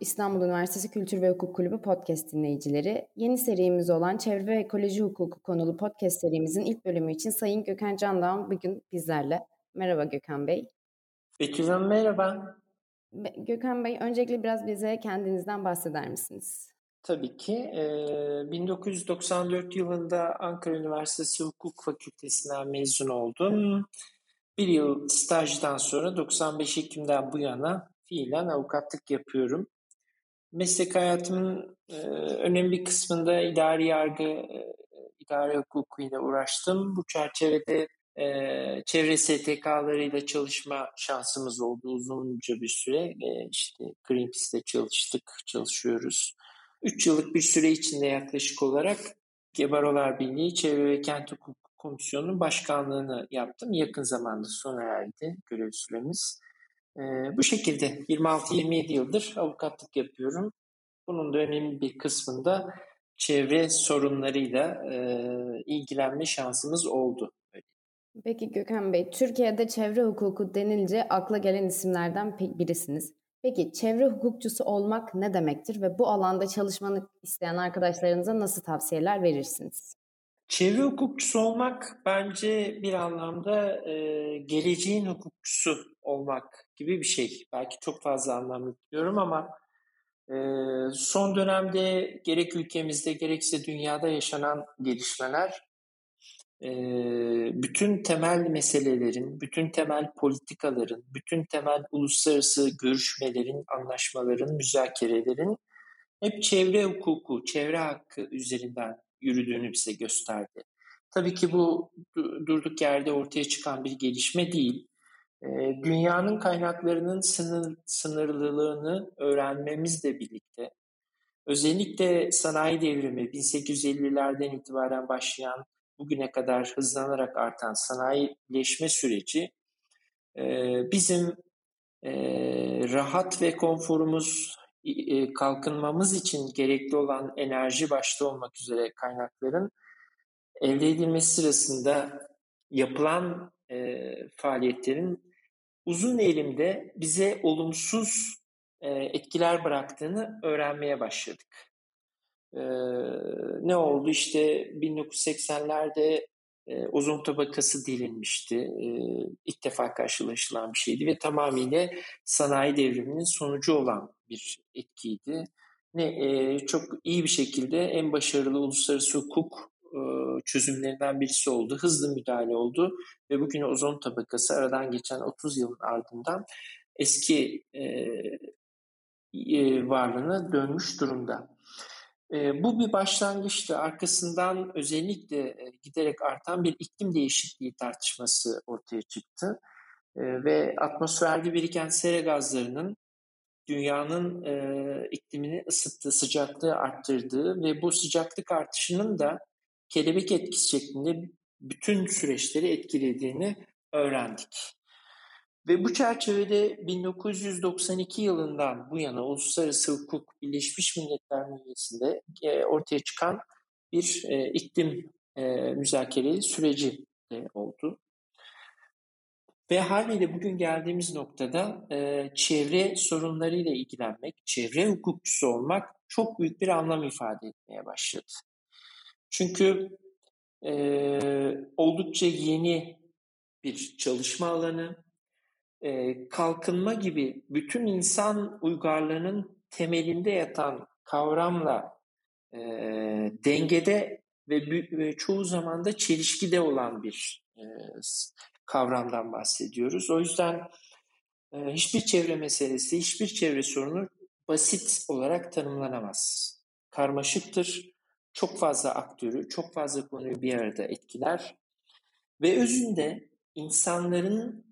İstanbul Üniversitesi Kültür ve Hukuk Kulübü podcast dinleyicileri. Yeni serimiz olan Çevre ve Ekoloji Hukuku konulu podcast serimizin ilk bölümü için Sayın Gökhan Candan bugün bizlerle. Merhaba Gökhan Bey. Betül merhaba. Gökhan Bey öncelikle biraz bize kendinizden bahseder misiniz? Tabii ki. 1994 yılında Ankara Üniversitesi Hukuk Fakültesinden mezun oldum. Bir yıl stajdan sonra 95 Ekim'den bu yana fiilen avukatlık yapıyorum. Meslek hayatımın e, önemli kısmında idari yargı, e, idare hukukuyla uğraştım. Bu çerçevede e, çevre STK'larıyla çalışma şansımız oldu uzunca bir süre. E, işte Greenpeace'te çalıştık, çalışıyoruz. Üç yıllık bir süre içinde yaklaşık olarak Gebarolar Birliği Çevre ve Kent Hukuk Komisyonu'nun başkanlığını yaptım. Yakın zamanda sona erdi görev süremiz. Ee, bu şekilde 26-27 yıldır avukatlık yapıyorum. Bunun da önemli bir kısmında çevre sorunlarıyla e, ilgilenme şansımız oldu. Peki Gökhan Bey, Türkiye'de çevre hukuku denilince akla gelen isimlerden birisiniz. Peki çevre hukukçusu olmak ne demektir ve bu alanda çalışmanı isteyen arkadaşlarınıza nasıl tavsiyeler verirsiniz? Çevre hukukçusu olmak bence bir anlamda e, geleceğin hukukçusu olmak gibi bir şey. Belki çok fazla anlam yüklüyorum ama e, son dönemde gerek ülkemizde gerekse dünyada yaşanan gelişmeler bütün temel meselelerin, bütün temel politikaların, bütün temel uluslararası görüşmelerin, anlaşmaların, müzakerelerin hep çevre hukuku, çevre hakkı üzerinden yürüdüğünü bize gösterdi. Tabii ki bu durduk yerde ortaya çıkan bir gelişme değil. Dünyanın kaynaklarının sınır, sınırlılığını öğrenmemizle birlikte özellikle sanayi devrimi 1850'lerden itibaren başlayan bugüne kadar hızlanarak artan sanayileşme süreci e, bizim e, rahat ve konforumuz e, kalkınmamız için gerekli olan enerji başta olmak üzere kaynakların elde edilmesi sırasında yapılan faaliyetlerin uzun elimde bize olumsuz etkiler bıraktığını öğrenmeye başladık. E, ne oldu? İşte 1980'lerde e, ozon tabakası delinmişti. E, ilk defa karşılaşılan bir şeydi ve tamamıyla sanayi devriminin sonucu olan bir etkiydi. Ne e, çok iyi bir şekilde en başarılı uluslararası hukuk e, çözümlerinden birisi oldu. Hızlı müdahale oldu ve bugün ozon tabakası aradan geçen 30 yılın ardından eski e, e, varlığına dönmüş durumda. E, bu bir başlangıçtı. Arkasından özellikle e, giderek artan bir iklim değişikliği tartışması ortaya çıktı. E, ve atmosferde biriken sera gazlarının dünyanın e, iklimini ısıttığı, sıcaklığı arttırdığı ve bu sıcaklık artışının da kelebek etkisi şeklinde bütün süreçleri etkilediğini öğrendik. Ve bu çerçevede 1992 yılından bu yana Uluslararası Hukuk Birleşmiş Milletler Meclisi'nde e, ortaya çıkan bir e, iklim e, müzakereli süreci e, oldu. Ve haliyle bugün geldiğimiz noktada e, çevre sorunlarıyla ilgilenmek, çevre hukukçusu olmak çok büyük bir anlam ifade etmeye başladı. Çünkü e, oldukça yeni bir çalışma alanı, e, kalkınma gibi bütün insan uygarlığının temelinde yatan kavramla e, dengede ve, ve çoğu zaman da çelişkide olan bir e, kavramdan bahsediyoruz. O yüzden e, hiçbir çevre meselesi, hiçbir çevre sorunu basit olarak tanımlanamaz. Karmaşıktır, çok fazla aktörü, çok fazla konuyu bir arada etkiler ve özünde insanların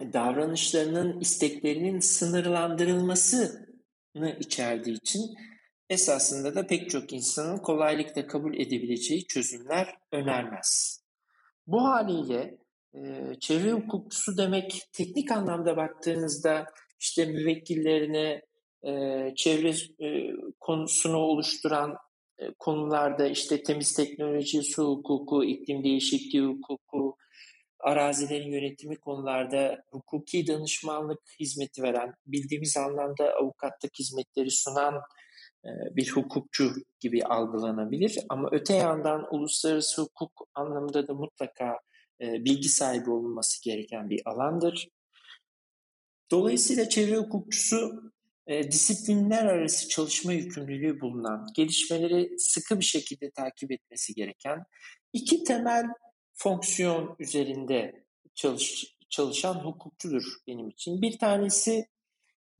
davranışlarının, isteklerinin sınırlandırılmasını içerdiği için esasında da pek çok insanın kolaylıkla kabul edebileceği çözümler önermez. Bu haliyle e, çevre hukukçusu demek teknik anlamda baktığınızda işte müvekkillerine e, çevre e, konusunu oluşturan e, konularda işte temiz teknoloji, su hukuku, iklim değişikliği hukuku, arazilerin yönetimi konularda hukuki danışmanlık hizmeti veren, bildiğimiz anlamda avukatlık hizmetleri sunan e, bir hukukçu gibi algılanabilir. Ama öte yandan uluslararası hukuk anlamında da mutlaka e, bilgi sahibi olunması gereken bir alandır. Dolayısıyla çevre hukukçusu e, disiplinler arası çalışma yükümlülüğü bulunan, gelişmeleri sıkı bir şekilde takip etmesi gereken iki temel fonksiyon üzerinde çalış, çalışan hukukçudur benim için. Bir tanesi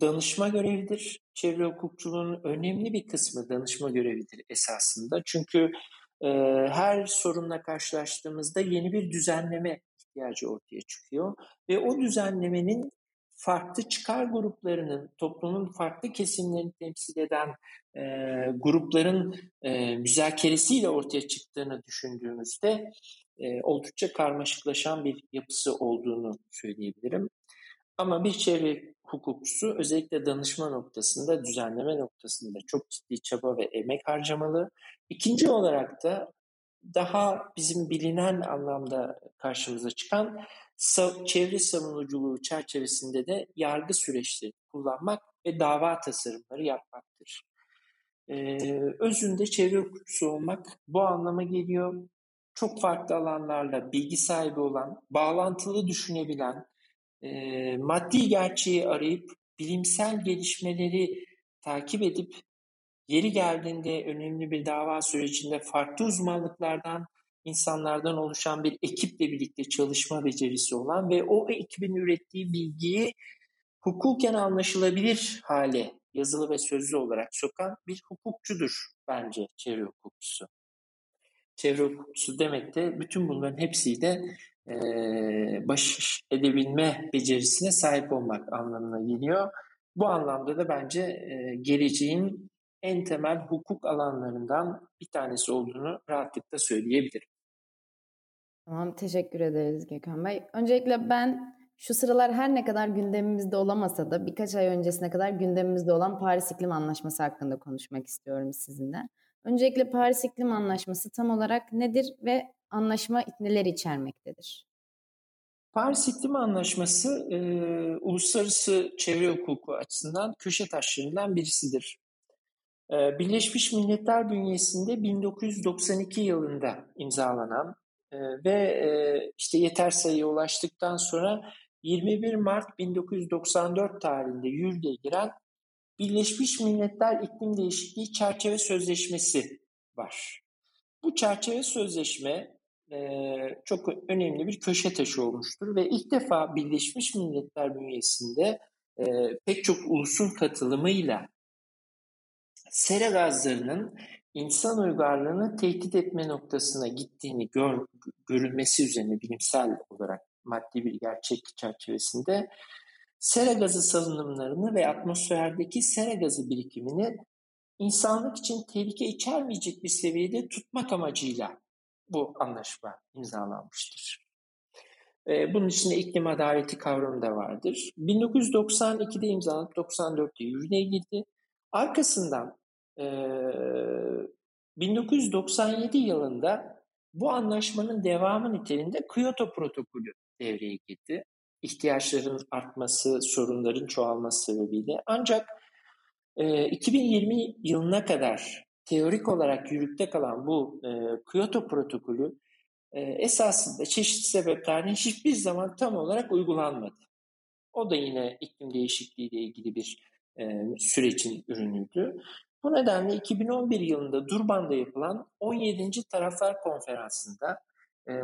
danışma görevidir. Çevre hukukçuluğunun önemli bir kısmı danışma görevidir esasında. Çünkü e, her sorunla karşılaştığımızda yeni bir düzenleme ihtiyacı ortaya çıkıyor ve o düzenlemenin farklı çıkar gruplarının, toplumun farklı kesimlerini temsil eden e, grupların e, müzakeresiyle ortaya çıktığını düşündüğümüzde e, oldukça karmaşıklaşan bir yapısı olduğunu söyleyebilirim. Ama bir çevre hukukçusu özellikle danışma noktasında, düzenleme noktasında çok ciddi çaba ve emek harcamalı. İkinci olarak da daha bizim bilinen anlamda karşımıza çıkan çevre savunuculuğu çerçevesinde de yargı süreçleri kullanmak ve dava tasarımları yapmaktır. Ee, özünde çevre hukukçusu olmak bu anlama geliyor. Çok farklı alanlarla bilgi sahibi olan, bağlantılı düşünebilen, e, maddi gerçeği arayıp bilimsel gelişmeleri takip edip yeri geldiğinde önemli bir dava sürecinde farklı uzmanlıklardan insanlardan oluşan bir ekiple birlikte çalışma becerisi olan ve o ekibin ürettiği bilgiyi hukuken anlaşılabilir hale yazılı ve sözlü olarak sokan bir hukukçudur bence çevre hukukçusu. Çevre hukukçusu demek de bütün bunların hepsiyle e, baş edebilme becerisine sahip olmak anlamına geliyor. Bu anlamda da bence e, geleceğin en temel hukuk alanlarından bir tanesi olduğunu rahatlıkla söyleyebilirim. Tamam, teşekkür ederiz Gökhan Bey. Öncelikle ben şu sıralar her ne kadar gündemimizde olamasa da birkaç ay öncesine kadar gündemimizde olan Paris İklim Anlaşması hakkında konuşmak istiyorum sizinle. Öncelikle Paris İklim Anlaşması tam olarak nedir ve anlaşma neler içermektedir? Paris İklim Anlaşması e, uluslararası çevre hukuku açısından köşe taşlarından birisidir. E, Birleşmiş Milletler bünyesinde 1992 yılında imzalanan e, ve e, işte yeter sayıya ulaştıktan sonra 21 Mart 1994 tarihinde yürürlüğe giren Birleşmiş Milletler İklim Değişikliği Çerçeve Sözleşmesi var. Bu çerçeve sözleşme e, çok önemli bir köşe taşı olmuştur ve ilk defa Birleşmiş Milletler bünyesinde e, pek çok ulusun katılımıyla sera gazlarının insan uygarlığını tehdit etme noktasına gittiğini gör, görülmesi üzerine bilimsel olarak maddi bir gerçek çerçevesinde sera gazı salınımlarını ve atmosferdeki sera gazı birikimini insanlık için tehlike içermeyecek bir seviyede tutmak amacıyla bu anlaşma imzalanmıştır. Ee, bunun içinde iklim adaleti kavramı da vardır. 1992'de imzalanıp 94'te yürürlüğe girdi. Arkasından 1997 yılında bu anlaşmanın devamı niteliğinde Kyoto protokolü devreye girdi. İhtiyaçların artması, sorunların çoğalması sebebiyle. Ancak 2020 yılına kadar teorik olarak yürürlükte kalan bu Kyoto protokolü esasında çeşitli sebeplerden hiçbir zaman tam olarak uygulanmadı. O da yine iklim değişikliği ile ilgili bir sürecin ürünüydü. Bu nedenle 2011 yılında Durban'da yapılan 17. Taraflar Konferansı'nda e,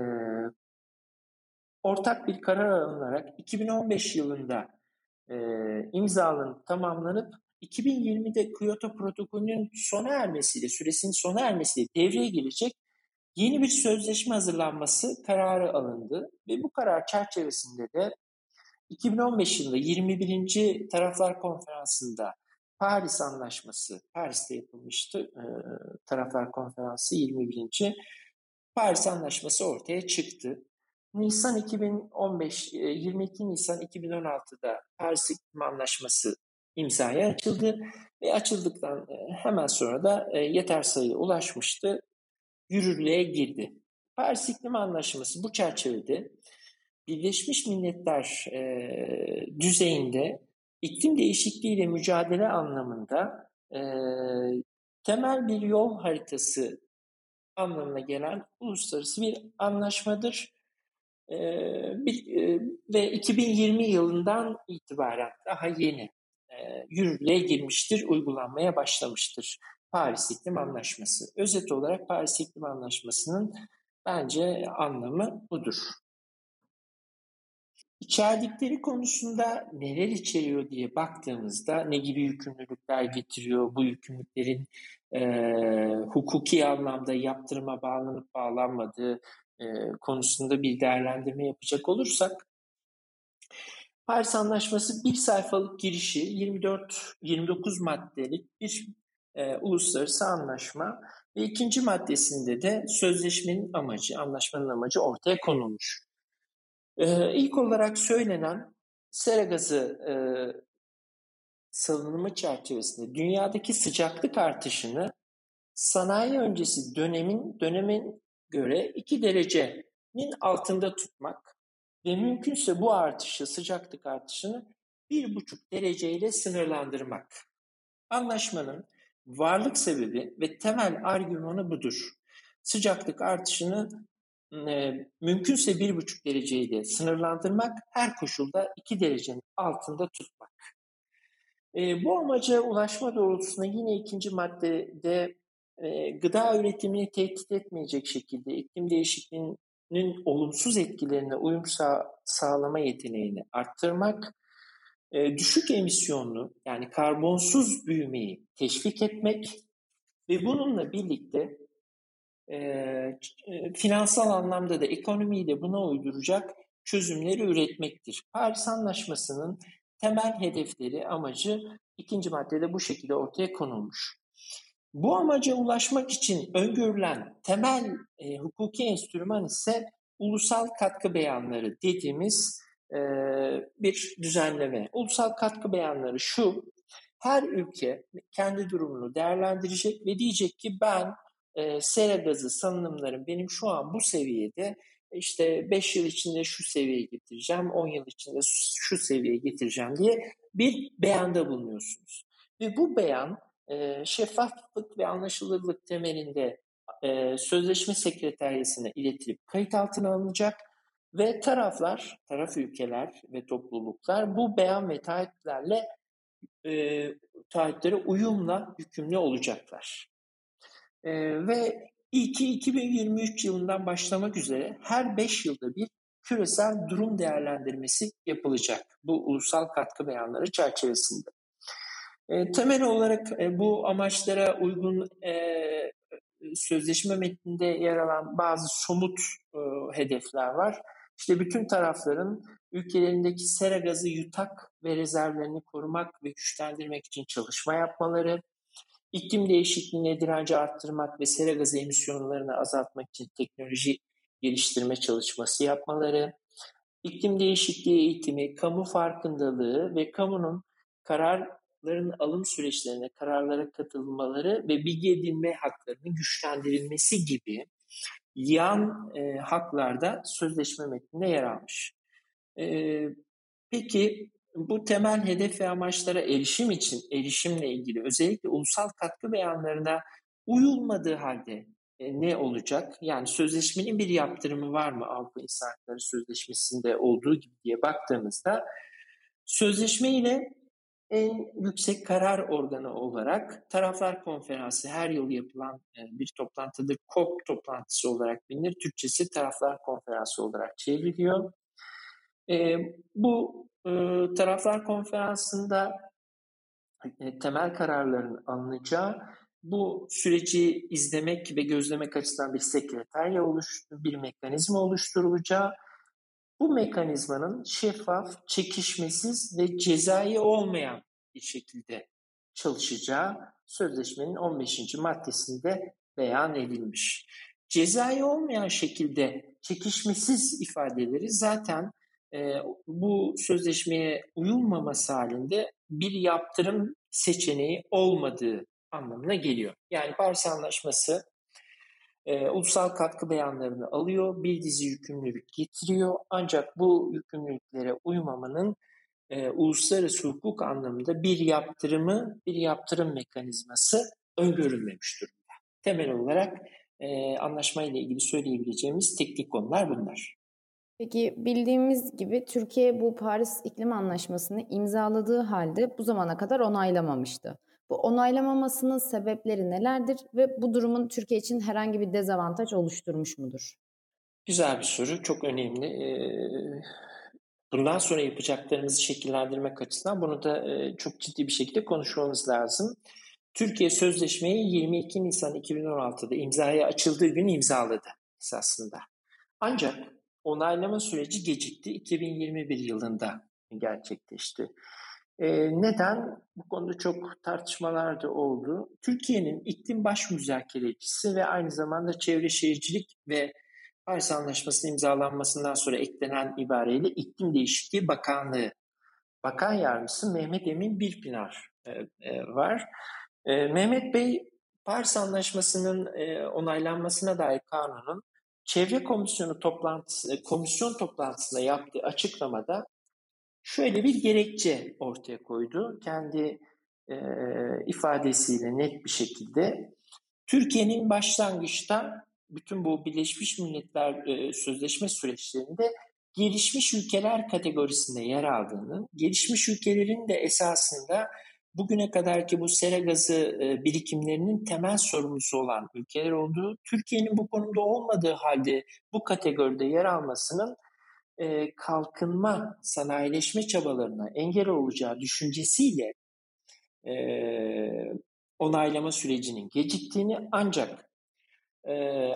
ortak bir karar alınarak 2015 yılında e, imzalanıp tamamlanıp 2020'de Kyoto protokolünün sona ermesiyle, süresinin sona ermesiyle devreye girecek yeni bir sözleşme hazırlanması kararı alındı ve bu karar çerçevesinde de 2015 yılında 21. Taraflar Konferansı'nda Paris Anlaşması, Paris'te yapılmıştı. E, Taraflar Konferansı 21. Paris Anlaşması ortaya çıktı. Nisan 2015, 22 Nisan 2016'da Paris İklim Anlaşması imzaya açıldı ve açıldıktan e, hemen sonra da e, yeter sayıya ulaşmıştı, yürürlüğe girdi. Paris İklim Anlaşması bu çerçevede Birleşmiş Milletler e, düzeyinde iklim değişikliğiyle mücadele anlamında e, temel bir yol haritası anlamına gelen uluslararası bir anlaşmadır. E, bir, e, ve 2020 yılından itibaren daha yeni e, yürürlüğe girmiştir, uygulanmaya başlamıştır Paris İklim Anlaşması. Özet olarak Paris İklim Anlaşması'nın bence anlamı budur. İçerdikleri konusunda neler içeriyor diye baktığımızda ne gibi yükümlülükler getiriyor, bu yükümlülüklerin e, hukuki anlamda yaptırıma bağlanıp bağlanmadığı e, konusunda bir değerlendirme yapacak olursak Paris Anlaşması bir sayfalık girişi 24-29 maddelik bir e, uluslararası anlaşma ve ikinci maddesinde de sözleşmenin amacı, anlaşmanın amacı ortaya konulmuş. E, ilk olarak söylenen sera gazı e, salınımı çerçevesinde dünyadaki sıcaklık artışını sanayi öncesi dönemin dönemin göre 2 derecenin altında tutmak ve mümkünse bu artışı, sıcaklık artışını 1,5 dereceyle sınırlandırmak. Anlaşmanın varlık sebebi ve temel argümanı budur. Sıcaklık artışını e, mümkünse 1,5 dereceyle sınırlandırmak, her koşulda 2 derecenin altında tutmak. E, bu amaca ulaşma doğrultusunda yine ikinci maddede gıda üretimini tehdit etmeyecek şekilde iklim değişikliğinin olumsuz etkilerine uyum sağ, sağlama yeteneğini arttırmak, e, düşük emisyonlu yani karbonsuz büyümeyi teşvik etmek ve bununla birlikte e, finansal anlamda da ekonomiyi de buna uyduracak çözümleri üretmektir. Paris Anlaşması'nın temel hedefleri, amacı ikinci maddede bu şekilde ortaya konulmuş. Bu amaca ulaşmak için öngörülen temel e, hukuki enstrüman ise ulusal katkı beyanları dediğimiz e, bir düzenleme. Ulusal katkı beyanları şu, her ülke kendi durumunu değerlendirecek ve diyecek ki ben e, sera gazı salınımlarım benim şu an bu seviyede işte 5 yıl içinde şu seviyeye getireceğim, 10 yıl içinde şu seviyeye getireceğim diye bir beyanda bulunuyorsunuz. Ve bu beyan şeffaflık ve anlaşılırlık temelinde sözleşme sekreteryasına iletilip kayıt altına alınacak ve taraflar, taraf ülkeler ve topluluklar bu beyan ve taahhütlerle e, taahhütlere uyumla yükümlü olacaklar. E, ve İlki 2023 yılından başlamak üzere her 5 yılda bir küresel durum değerlendirmesi yapılacak bu ulusal katkı beyanları çerçevesinde. Temel olarak e, bu amaçlara uygun e, sözleşme metninde yer alan bazı somut e, hedefler var. İşte bütün tarafların ülkelerindeki sera gazı yutak ve rezervlerini korumak ve güçlendirmek için çalışma yapmaları, iklim değişikliğine direnci arttırmak ve sera gazı emisyonlarını azaltmak için teknoloji geliştirme çalışması yapmaları, iklim değişikliği eğitimi, kamu farkındalığı ve kamunun kararların alım süreçlerine, kararlara katılmaları ve bilgi edinme haklarının güçlendirilmesi gibi yan e, haklarda sözleşme metninde yer almış. E, peki bu temel hedef ve amaçlara erişim için erişimle ilgili özellikle ulusal katkı beyanlarına uyulmadığı halde e, ne olacak? Yani sözleşmenin bir yaptırımı var mı Avrupa İnsan Hakları Sözleşmesi'nde olduğu gibi diye baktığımızda sözleşme ile en yüksek karar organı olarak Taraflar Konferansı her yıl yapılan e, bir toplantıdır. COP toplantısı olarak bilinir. Türkçesi Taraflar Konferansı olarak çevriliyor. E, bu e, Taraflar Konferansı'nda temel kararların alınacağı bu süreci izlemek ve gözlemek açısından bir sekreterya oluştu, bir mekanizma oluşturulacağı, bu mekanizmanın şeffaf, çekişmesiz ve cezai olmayan bir şekilde çalışacağı sözleşmenin 15. maddesinde beyan edilmiş. Cezai olmayan şekilde çekişmesiz ifadeleri zaten e, bu sözleşmeye uyulmaması halinde bir yaptırım seçeneği olmadığı anlamına geliyor. Yani Paris Anlaşması e, ulusal katkı beyanlarını alıyor, bir dizi yükümlülük getiriyor. Ancak bu yükümlülüklere uymamanın e, uluslararası hukuk anlamında bir yaptırımı, bir yaptırım mekanizması öngörülmemiş durumda. Temel olarak e, anlaşmayla ilgili söyleyebileceğimiz teknik konular bunlar. Peki bildiğimiz gibi Türkiye bu Paris İklim Anlaşması'nı imzaladığı halde bu zamana kadar onaylamamıştı. Bu onaylamamasının sebepleri nelerdir ve bu durumun Türkiye için herhangi bir dezavantaj oluşturmuş mudur? Güzel bir soru, çok önemli. Bundan sonra yapacaklarımızı şekillendirmek açısından bunu da çok ciddi bir şekilde konuşmamız lazım. Türkiye sözleşmeyi 22 Nisan 2016'da imzaya açıldığı gün imzaladı esasında. Ancak onaylama süreci gecikti. 2021 yılında gerçekleşti. Ee, neden? Bu konuda çok tartışmalar da oldu. Türkiye'nin iklim baş müzakerecisi ve aynı zamanda çevre şehircilik ve Paris Anlaşması'nın imzalanmasından sonra eklenen ibareyle İklim Değişikliği Bakanlığı Bakan Yardımcısı Mehmet Emin Birpınar e, e, var. E, Mehmet Bey, Paris Anlaşması'nın onaylanmasına dair kanunun Çevre Komisyonu toplantısı, komisyon toplantısında yaptığı açıklamada şöyle bir gerekçe ortaya koydu. Kendi e, ifadesiyle net bir şekilde Türkiye'nin başlangıçta bütün bu Birleşmiş Milletler e, Sözleşme süreçlerinde gelişmiş ülkeler kategorisinde yer aldığını, gelişmiş ülkelerin de esasında bugüne kadarki bu sera gazı birikimlerinin temel sorumlusu olan ülkeler olduğu, Türkiye'nin bu konuda olmadığı halde bu kategoride yer almasının e, kalkınma, sanayileşme çabalarına engel olacağı düşüncesiyle e, onaylama sürecinin geciktiğini ancak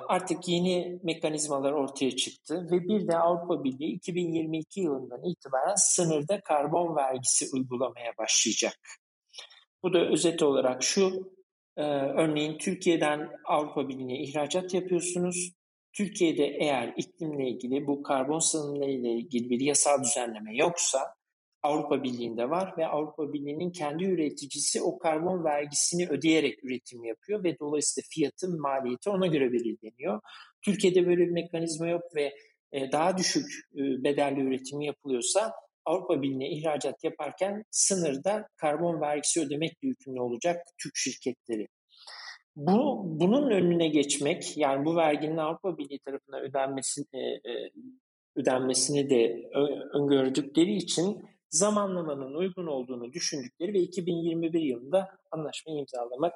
artık yeni mekanizmalar ortaya çıktı ve bir de Avrupa Birliği 2022 yılından itibaren sınırda karbon vergisi uygulamaya başlayacak. Bu da özet olarak şu, e, örneğin Türkiye'den Avrupa Birliği'ne ihracat yapıyorsunuz. Türkiye'de eğer iklimle ilgili bu karbon salınımları ile ilgili bir yasal düzenleme yoksa Avrupa Birliği'nde var ve Avrupa Birliği'nin kendi üreticisi o karbon vergisini ödeyerek üretim yapıyor ve dolayısıyla fiyatın maliyeti ona göre belirleniyor. Türkiye'de böyle bir mekanizma yok ve e, daha düşük e, bedelli üretim yapılıyorsa Avrupa Birliği'ne ihracat yaparken sınırda karbon vergisi ödemekle yükümlü olacak Türk şirketleri. Bu, bunun önüne geçmek, yani bu verginin Avrupa Birliği tarafından ödenmesini, e, e, ödenmesini de öngördükleri için zamanlamanın uygun olduğunu düşündükleri ve 2021 yılında anlaşmayı imzalamak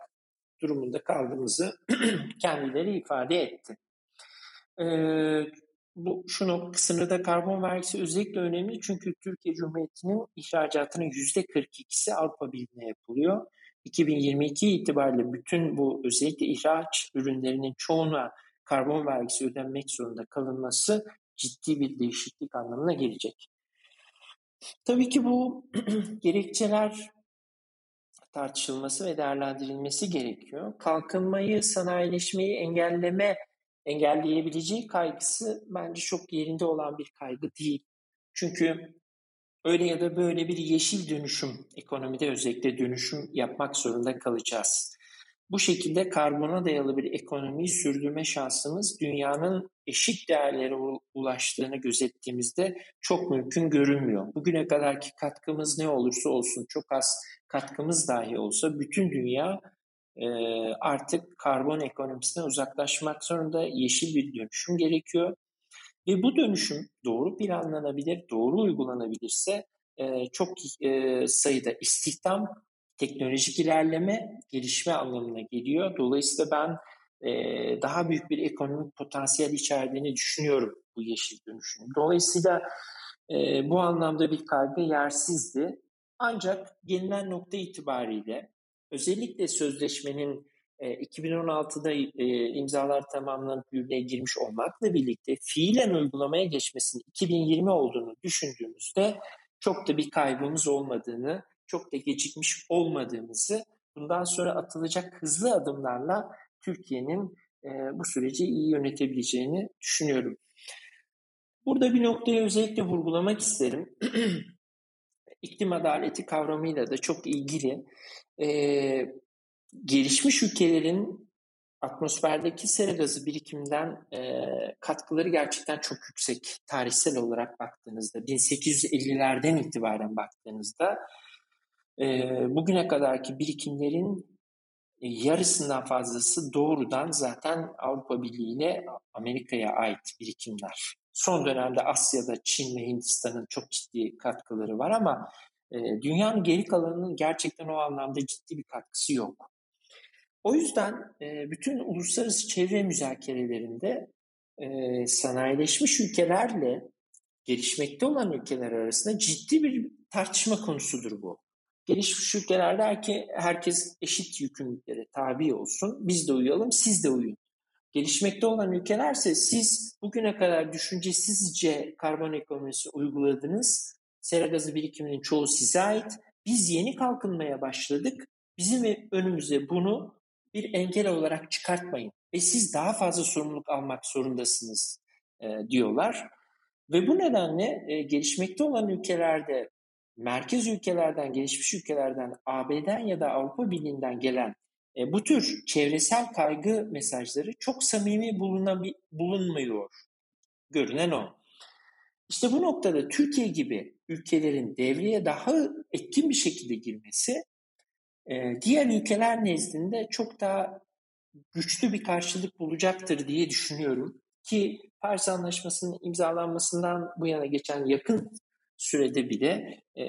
durumunda kaldığımızı kendileri ifade etti. Ee, bu şunu sınırda karbon vergisi özellikle önemli çünkü Türkiye Cumhuriyeti'nin ihracatının yüzde 42'si Avrupa Birliği'ne yapılıyor. 2022 itibariyle bütün bu özellikle ihraç ürünlerinin çoğuna karbon vergisi ödenmek zorunda kalınması ciddi bir değişiklik anlamına gelecek. Tabii ki bu gerekçeler tartışılması ve değerlendirilmesi gerekiyor. Kalkınmayı, sanayileşmeyi engelleme engelleyebileceği kaygısı bence çok yerinde olan bir kaygı değil. Çünkü öyle ya da böyle bir yeşil dönüşüm, ekonomide özellikle dönüşüm yapmak zorunda kalacağız. Bu şekilde karbona dayalı bir ekonomiyi sürdürme şansımız dünyanın eşit değerlere ulaştığını gözettiğimizde çok mümkün görünmüyor. Bugüne kadarki katkımız ne olursa olsun çok az katkımız dahi olsa bütün dünya artık karbon ekonomisine uzaklaşmak zorunda yeşil bir dönüşüm gerekiyor. Ve bu dönüşüm doğru planlanabilir, doğru uygulanabilirse çok sayıda istihdam, teknolojik ilerleme, gelişme anlamına geliyor. Dolayısıyla ben daha büyük bir ekonomik potansiyel içerdiğini düşünüyorum bu yeşil dönüşüm. Dolayısıyla bu anlamda bir kaygı yersizdi. Ancak gelinen nokta itibariyle özellikle sözleşmenin 2016'da e, e, imzalar tamamlanıp yürürlüğe girmiş olmakla birlikte fiilen uygulamaya geçmesinin 2020 olduğunu düşündüğümüzde çok da bir kaybımız olmadığını, çok da gecikmiş olmadığımızı, bundan sonra atılacak hızlı adımlarla Türkiye'nin e, bu süreci iyi yönetebileceğini düşünüyorum. Burada bir noktayı özellikle vurgulamak isterim. iklim adaleti kavramıyla da çok ilgili. E, gelişmiş ülkelerin atmosferdeki sera gazı birikiminden e, katkıları gerçekten çok yüksek. Tarihsel olarak baktığınızda 1850'lerden itibaren baktığınızda e, bugüne kadarki birikimlerin yarısından fazlası doğrudan zaten Avrupa Birliği ile Amerika'ya ait birikimler. Son dönemde Asya'da Çin ve Hindistan'ın çok ciddi katkıları var ama e, dünyanın geri kalanının gerçekten o anlamda ciddi bir katkısı yok. O yüzden e, bütün uluslararası çevre müzakerelerinde e, sanayileşmiş ülkelerle gelişmekte olan ülkeler arasında ciddi bir tartışma konusudur bu. Gelişmiş ülkelerde ki herkes eşit yükümlülüklere tabi olsun. Biz de uyalım, siz de uyun. Gelişmekte olan ülkelerse siz bugüne kadar düşüncesizce karbon ekonomisi uyguladınız. Sera gazı birikiminin çoğu size ait. Biz yeni kalkınmaya başladık. Bizim önümüze bunu bir engel olarak çıkartmayın. Ve siz daha fazla sorumluluk almak zorundasınız e, diyorlar. Ve bu nedenle e, gelişmekte olan ülkelerde merkez ülkelerden, gelişmiş ülkelerden, AB'den ya da Avrupa Birliği'nden gelen e, bu tür çevresel kaygı mesajları çok samimi bulunmuyor. Görünen o. İşte bu noktada Türkiye gibi ülkelerin devreye daha etkin bir şekilde girmesi diğer ülkeler nezdinde çok daha güçlü bir karşılık bulacaktır diye düşünüyorum. Ki Paris Anlaşması'nın imzalanmasından bu yana geçen yakın sürede bile e,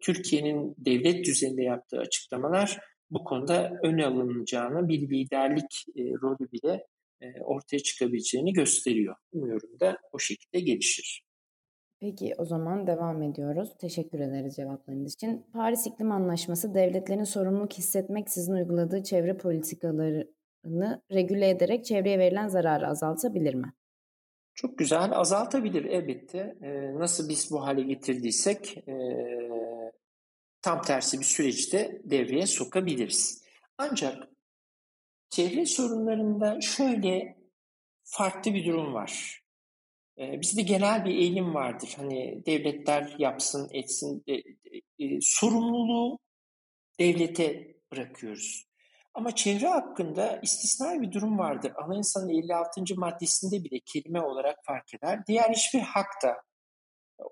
Türkiye'nin devlet düzeyinde yaptığı açıklamalar bu konuda öne alınacağını bir liderlik e, rolü bile e, ortaya çıkabileceğini gösteriyor. Umuyorum da o şekilde gelişir. Peki o zaman devam ediyoruz. Teşekkür ederiz cevaplarınız için. Paris İklim Anlaşması devletlerin sorumluluk hissetmeksizin uyguladığı çevre politikalarını regüle ederek çevreye verilen zararı azaltabilir mi? Çok güzel. Azaltabilir elbette. Ee, nasıl biz bu hale getirdiysek e, tam tersi bir süreçte devreye sokabiliriz. Ancak çevre sorunlarında şöyle farklı bir durum var. Ee, bizde genel bir eğilim vardır. Hani devletler yapsın, etsin. E, e, sorumluluğu devlete bırakıyoruz. Ama çevre hakkında istisnai bir durum vardır. Anayasanın 56. maddesinde bile kelime olarak fark eder. Diğer hiçbir hakta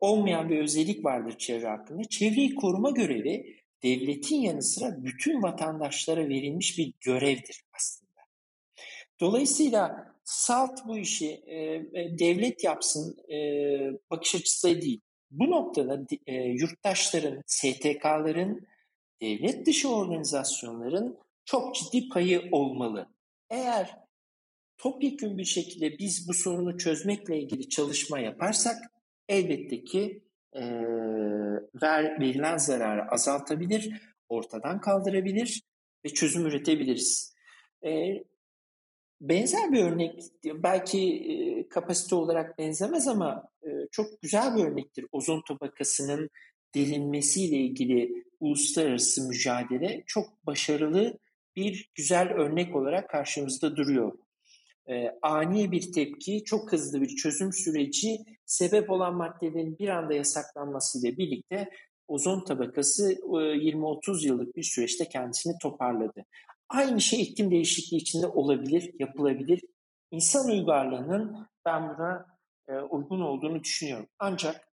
olmayan bir özellik vardır çevre hakkında. Çevreyi koruma görevi devletin yanı sıra bütün vatandaşlara verilmiş bir görevdir aslında. Dolayısıyla salt bu işi e, e devlet yapsın e, bakış açısı değil. Bu noktada e, yurttaşların, STK'ların, devlet dışı organizasyonların çok ciddi payı olmalı. Eğer topyekun bir şekilde biz bu sorunu çözmekle ilgili çalışma yaparsak elbette ki e, ver, verilen zararı azaltabilir, ortadan kaldırabilir ve çözüm üretebiliriz. E, benzer bir örnek, belki kapasite olarak benzemez ama çok güzel bir örnektir. Ozon tabakasının delinmesiyle ilgili uluslararası mücadele çok başarılı bir güzel örnek olarak karşımızda duruyor. Ani bir tepki, çok hızlı bir çözüm süreci sebep olan maddelerin bir anda yasaklanmasıyla birlikte ozon tabakası e, 20-30 yıllık bir süreçte kendisini toparladı. Aynı şey iklim değişikliği içinde olabilir, yapılabilir. İnsan uygarlığının ben buna e, uygun olduğunu düşünüyorum. Ancak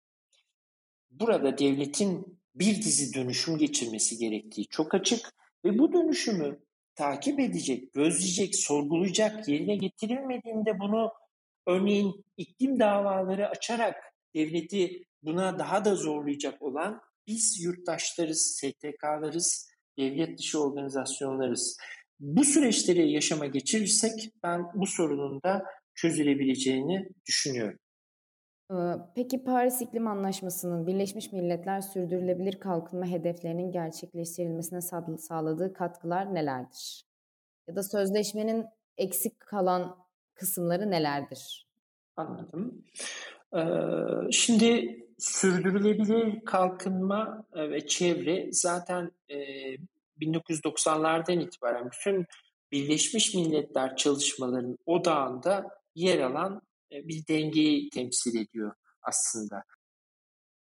burada devletin bir dizi dönüşüm geçirmesi gerektiği çok açık ve bu dönüşümü takip edecek, gözleyecek, sorgulayacak, yerine getirilmediğinde bunu örneğin iklim davaları açarak devleti buna daha da zorlayacak olan biz yurttaşlarız, STK'larız, devlet dışı organizasyonlarız. Bu süreçleri yaşama geçirirsek ben bu sorunun da çözülebileceğini düşünüyorum. Peki Paris İklim Anlaşması'nın Birleşmiş Milletler sürdürülebilir kalkınma hedeflerinin gerçekleştirilmesine sağladığı katkılar nelerdir? Ya da sözleşmenin eksik kalan kısımları nelerdir? Anladım. Şimdi sürdürülebilir kalkınma ve çevre zaten 1990'lardan itibaren bütün Birleşmiş Milletler çalışmalarının odağında yer alan bir dengeyi temsil ediyor aslında.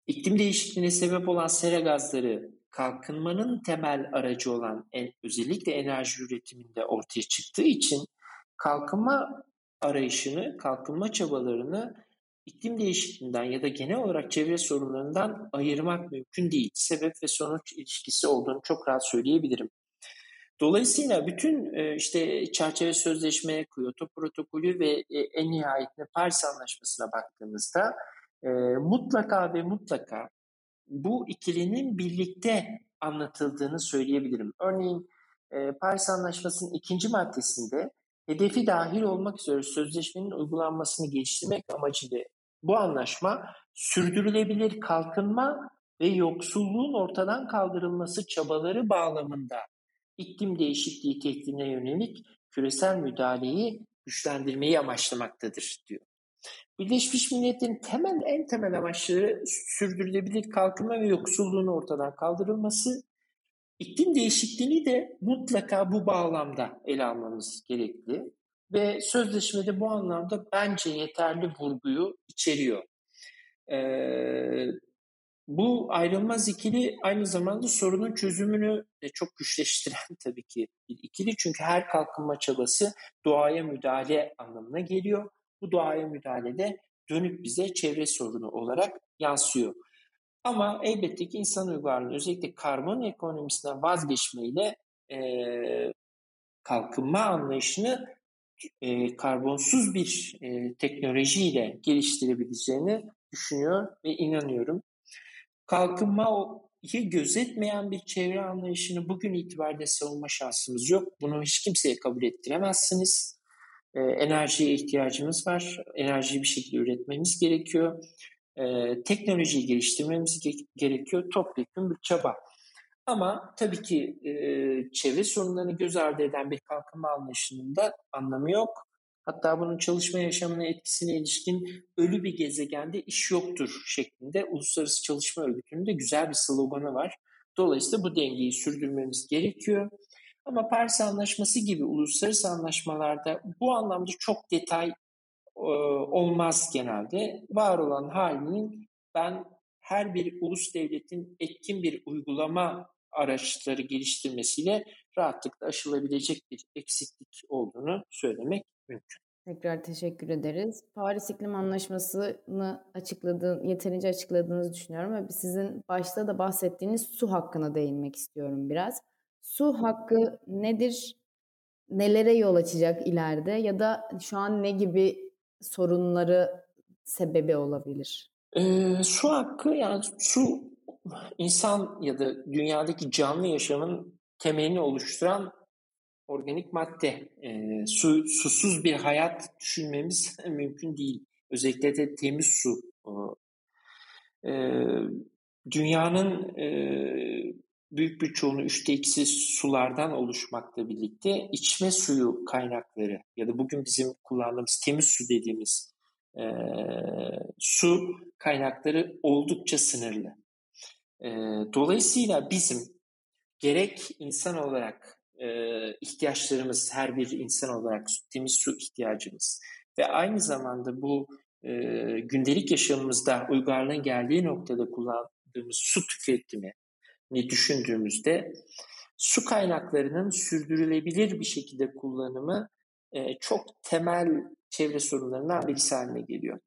iklim değişikliğine sebep olan sera gazları kalkınmanın temel aracı olan özellikle enerji üretiminde ortaya çıktığı için kalkınma arayışını, kalkınma çabalarını iklim değişikliğinden ya da genel olarak çevre sorunlarından ayırmak mümkün değil. Sebep ve sonuç ilişkisi olduğunu çok rahat söyleyebilirim. Dolayısıyla bütün e, işte çerçeve sözleşme, Kyoto protokolü ve e, en nihayetinde Paris Anlaşması'na baktığımızda e, mutlaka ve mutlaka bu ikilinin birlikte anlatıldığını söyleyebilirim. Örneğin Paris Anlaşması'nın ikinci maddesinde hedefi dahil olmak üzere sözleşmenin uygulanmasını geliştirmek amacıyla bu anlaşma sürdürülebilir kalkınma ve yoksulluğun ortadan kaldırılması çabaları bağlamında iklim değişikliği tehdidine yönelik küresel müdahaleyi güçlendirmeyi amaçlamaktadır diyor. Birleşmiş Milletler'in temel en temel amaçları sürdürülebilir kalkınma ve yoksulluğun ortadan kaldırılması. İklim değişikliğini de mutlaka bu bağlamda ele almamız gerekli ve sözleşmede bu anlamda bence yeterli vurguyu içeriyor. Ee, bu ayrılmaz ikili aynı zamanda sorunun çözümünü de çok güçleştiren tabii ki bir ikili. Çünkü her kalkınma çabası doğaya müdahale anlamına geliyor. Bu doğaya müdahalede dönüp bize çevre sorunu olarak yansıyor. Ama elbette ki insan uygarlığının özellikle karbon ekonomisinden vazgeçmeyle e, kalkınma anlayışını e, karbonsuz bir e, teknolojiyle geliştirebileceğini düşünüyor ve inanıyorum. Kalkınmayı gözetmeyen bir çevre anlayışını bugün itibariyle savunma şansımız yok. Bunu hiç kimseye kabul ettiremezsiniz. E, enerjiye ihtiyacımız var. Enerjiyi bir şekilde üretmemiz gerekiyor. E, teknolojiyi geliştirmemiz gerekiyor. Topyekun bir çaba. Ama tabii ki e, çevre sorunlarını göz ardı eden bir kalkınma anlayışının da anlamı yok. Hatta bunun çalışma yaşamına etkisine ilişkin ölü bir gezegende iş yoktur şeklinde Uluslararası Çalışma Örgütü'nün de güzel bir sloganı var. Dolayısıyla bu dengeyi sürdürmemiz gerekiyor. Ama Paris Anlaşması gibi uluslararası anlaşmalarda bu anlamda çok detay e, olmaz genelde. Var olan halinin ben her bir ulus devletin etkin bir uygulama araçları geliştirmesiyle rahatlıkla aşılabilecek bir eksiklik olduğunu söylemek mümkün. Tekrar teşekkür ederiz. Paris İklim Anlaşması'nı açıkladığın, yeterince açıkladığınızı düşünüyorum ve sizin başta da bahsettiğiniz su hakkına değinmek istiyorum biraz. Su hakkı nedir? Nelere yol açacak ileride ya da şu an ne gibi sorunları sebebi olabilir? Ee, su hakkı yani su insan ya da dünyadaki canlı yaşamın temelini oluşturan organik madde. E, su, susuz bir hayat düşünmemiz mümkün değil. Özellikle de temiz su. E, dünyanın e, büyük bir çoğunu üçte ikisi sulardan oluşmakla birlikte içme suyu kaynakları ya da bugün bizim kullandığımız temiz su dediğimiz e, su kaynakları oldukça sınırlı. E, dolayısıyla bizim gerek insan olarak e, ihtiyaçlarımız, her bir insan olarak temiz su ihtiyacımız ve aynı zamanda bu e, gündelik yaşamımızda uygarlığın geldiği noktada kullandığımız su tüketimi ne düşündüğümüzde su kaynaklarının sürdürülebilir bir şekilde kullanımı e, çok temel çevre sorunlarından birisi haline geliyor.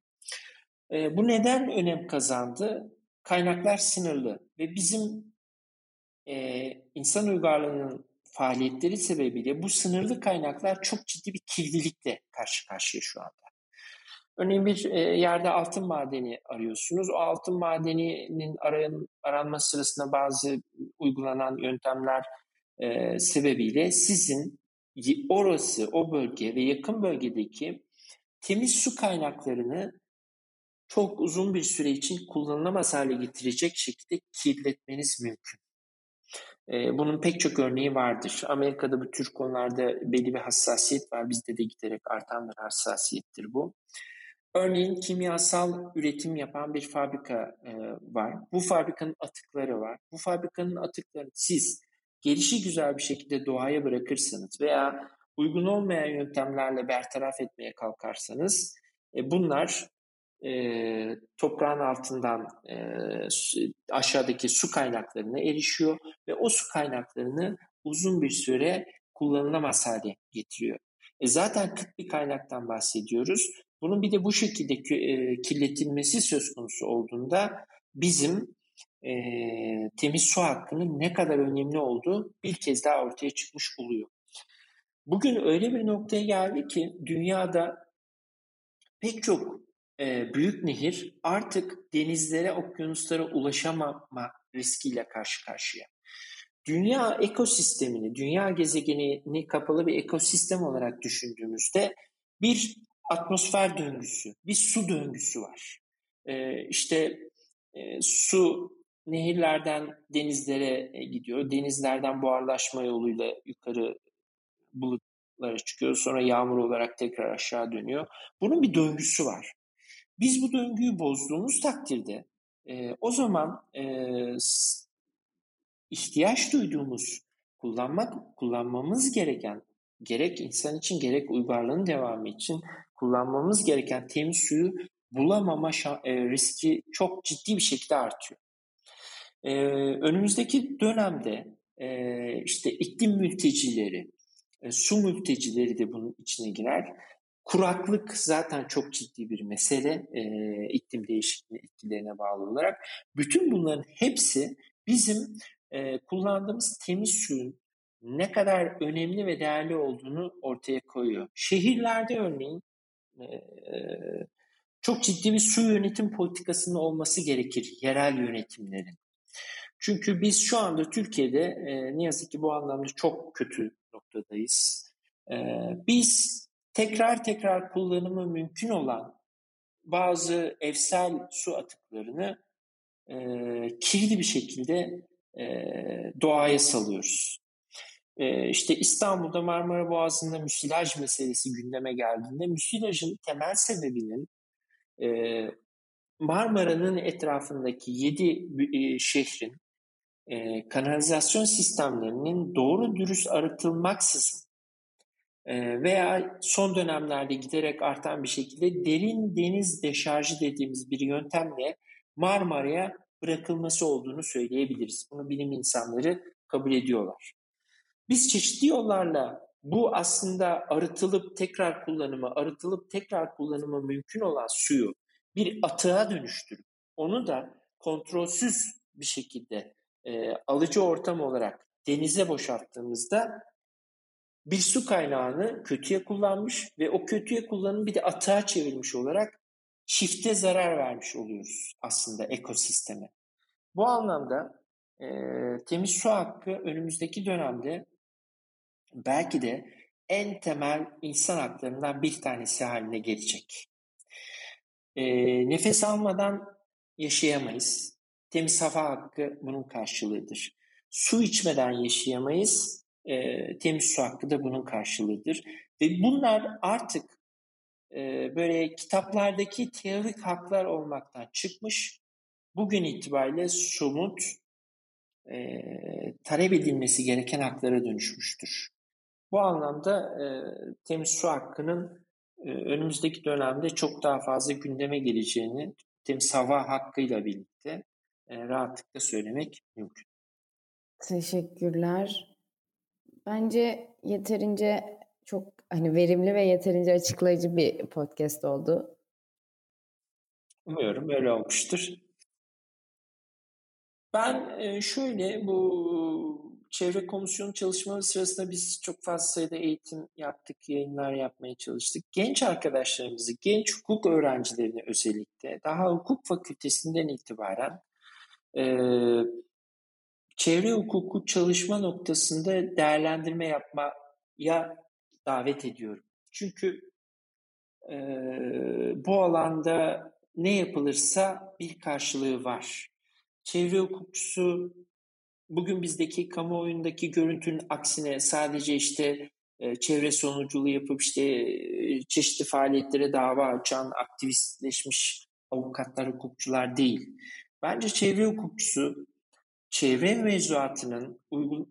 E, bu neden önem kazandı? Kaynaklar sınırlı ve bizim e, insan uygarlığının faaliyetleri sebebiyle bu sınırlı kaynaklar çok ciddi bir kirlilikle karşı karşıya şu anda. Örneğin bir e, yerde altın madeni arıyorsunuz. O altın madeninin arayan, aranması sırasında bazı uygulanan yöntemler e, sebebiyle sizin orası, o bölge ve yakın bölgedeki temiz su kaynaklarını çok uzun bir süre için kullanılamaz hale getirecek şekilde kirletmeniz mümkün. Ee, bunun pek çok örneği vardır. Amerika'da bu tür konularda belli bir hassasiyet var. Bizde de giderek artan bir hassasiyettir bu. Örneğin kimyasal üretim yapan bir fabrika e, var. Bu fabrikanın atıkları var. Bu fabrikanın atıklarını siz gelişi güzel bir şekilde doğaya bırakırsanız veya uygun olmayan yöntemlerle bertaraf etmeye kalkarsanız e, bunlar e, toprağın altından e, aşağıdaki su kaynaklarına erişiyor ve o su kaynaklarını uzun bir süre kullanılamaz hale getiriyor. E zaten kıt bir kaynaktan bahsediyoruz. Bunun bir de bu şekilde e, kirletilmesi söz konusu olduğunda bizim e, temiz su hakkının ne kadar önemli olduğu bir kez daha ortaya çıkmış oluyor. Bugün öyle bir noktaya geldi ki dünyada pek çok e, büyük nehir artık denizlere, okyanuslara ulaşamama riskiyle karşı karşıya. Dünya ekosistemini, dünya gezegenini kapalı bir ekosistem olarak düşündüğümüzde bir atmosfer döngüsü, bir su döngüsü var. E, işte e, su nehirlerden denizlere e, gidiyor. Denizlerden buharlaşma yoluyla yukarı bulutlara çıkıyor. Sonra yağmur olarak tekrar aşağı dönüyor. Bunun bir döngüsü var. Biz bu döngüyü bozduğumuz takdirde e, o zaman e, ihtiyaç duyduğumuz kullanmak kullanmamız gereken gerek insan için gerek uygarlığın devamı için kullanmamız gereken temiz suyu bulamama e, riski çok ciddi bir şekilde artıyor. E, önümüzdeki dönemde e, işte iklim mültecileri, e, su mültecileri de bunun içine girer. Kuraklık zaten çok ciddi bir mesele e, iklim değişikliği etkilerine bağlı olarak. Bütün bunların hepsi bizim e, kullandığımız temiz suyun ne kadar önemli ve değerli olduğunu ortaya koyuyor. Şehirlerde örneğin e, çok ciddi bir su yönetim politikasının olması gerekir yerel yönetimlerin. Çünkü biz şu anda Türkiye'de e, ne yazık ki bu anlamda çok kötü noktadayız. E, biz tekrar tekrar kullanımı mümkün olan bazı evsel su atıklarını e, kirli bir şekilde e, doğaya salıyoruz. E, işte İstanbul'da Marmara Boğazı'nda müsilaj meselesi gündeme geldiğinde müsilajın temel sebebinin e, Marmara'nın etrafındaki 7 e, şehrin e, kanalizasyon sistemlerinin doğru dürüst arıtılmaksızın veya son dönemlerde giderek artan bir şekilde derin deniz deşarjı dediğimiz bir yöntemle Marmara'ya bırakılması olduğunu söyleyebiliriz. Bunu bilim insanları kabul ediyorlar. Biz çeşitli yollarla bu aslında arıtılıp tekrar kullanımı, arıtılıp tekrar kullanımı mümkün olan suyu bir atığa dönüştürüp onu da kontrolsüz bir şekilde e, alıcı ortam olarak denize boşalttığımızda bir su kaynağını kötüye kullanmış ve o kötüye kullanım bir de atığa çevirmiş olarak çifte zarar vermiş oluyoruz aslında ekosisteme. Bu anlamda e, temiz su hakkı önümüzdeki dönemde belki de en temel insan haklarından bir tanesi haline gelecek. E, nefes almadan yaşayamayız. Temiz hava hakkı bunun karşılığıdır. Su içmeden yaşayamayız. E, temiz su hakkı da bunun karşılığıdır. Ve bunlar artık e, böyle kitaplardaki teorik haklar olmaktan çıkmış. Bugün itibariyle somut e, talep edilmesi gereken haklara dönüşmüştür. Bu anlamda e, temiz su hakkının e, önümüzdeki dönemde çok daha fazla gündeme geleceğini temiz hava hakkıyla birlikte e, rahatlıkla söylemek mümkün. Teşekkürler. Bence yeterince çok hani verimli ve yeterince açıklayıcı bir podcast oldu. Umuyorum öyle olmuştur. Ben e, şöyle bu çevre komisyonu çalışmaları sırasında biz çok fazla sayıda eğitim yaptık, yayınlar yapmaya çalıştık. Genç arkadaşlarımızı, genç hukuk öğrencilerini özellikle daha hukuk fakültesinden itibaren e, çevre hukuku çalışma noktasında değerlendirme yapmaya davet ediyorum. Çünkü e, bu alanda ne yapılırsa bir karşılığı var. Çevre hukukçusu bugün bizdeki kamuoyundaki görüntünün aksine sadece işte e, çevre sonuculuğu yapıp işte e, çeşitli faaliyetlere dava açan aktivistleşmiş avukatlar, hukukçular değil. Bence çevre hukukçusu çevre mevzuatının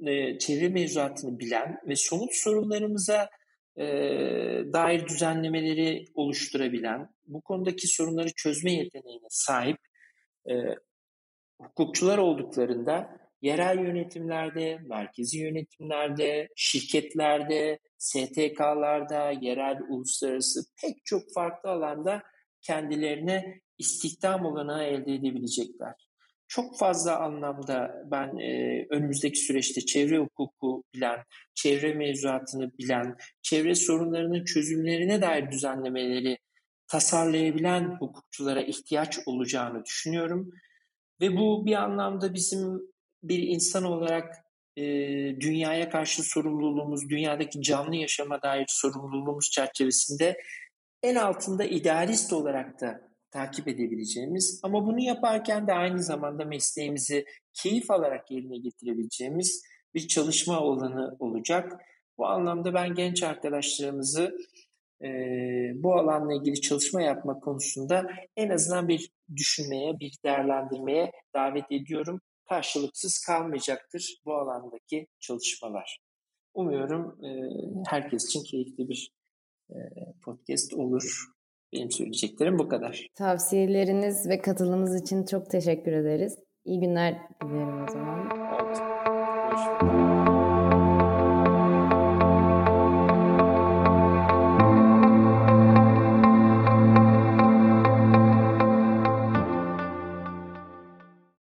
e, çevre mevzuatını bilen ve somut sorunlarımıza e, dair düzenlemeleri oluşturabilen, bu konudaki sorunları çözme yeteneğine sahip e, hukukçular olduklarında yerel yönetimlerde, merkezi yönetimlerde, şirketlerde, STK'larda, yerel, uluslararası pek çok farklı alanda kendilerine istihdam olanağı elde edebilecekler. Çok fazla anlamda ben e, önümüzdeki süreçte çevre hukuku bilen, çevre mevzuatını bilen, çevre sorunlarının çözümlerine dair düzenlemeleri tasarlayabilen hukukçulara ihtiyaç olacağını düşünüyorum. Ve bu bir anlamda bizim bir insan olarak e, dünyaya karşı sorumluluğumuz, dünyadaki canlı yaşama dair sorumluluğumuz çerçevesinde en altında idealist olarak da takip edebileceğimiz ama bunu yaparken de aynı zamanda mesleğimizi keyif alarak yerine getirebileceğimiz bir çalışma alanı olacak. Bu anlamda ben genç arkadaşlarımızı e, bu alanla ilgili çalışma yapma konusunda en azından bir düşünmeye, bir değerlendirmeye davet ediyorum. Karşılıksız kalmayacaktır bu alandaki çalışmalar. Umuyorum e, herkes için keyifli bir e, podcast olur. Benim söyleyeceklerim bu kadar. Tavsiyeleriniz ve katılımınız için çok teşekkür ederiz. İyi günler dilerim o zaman. Oldu. Görüşmek üzere.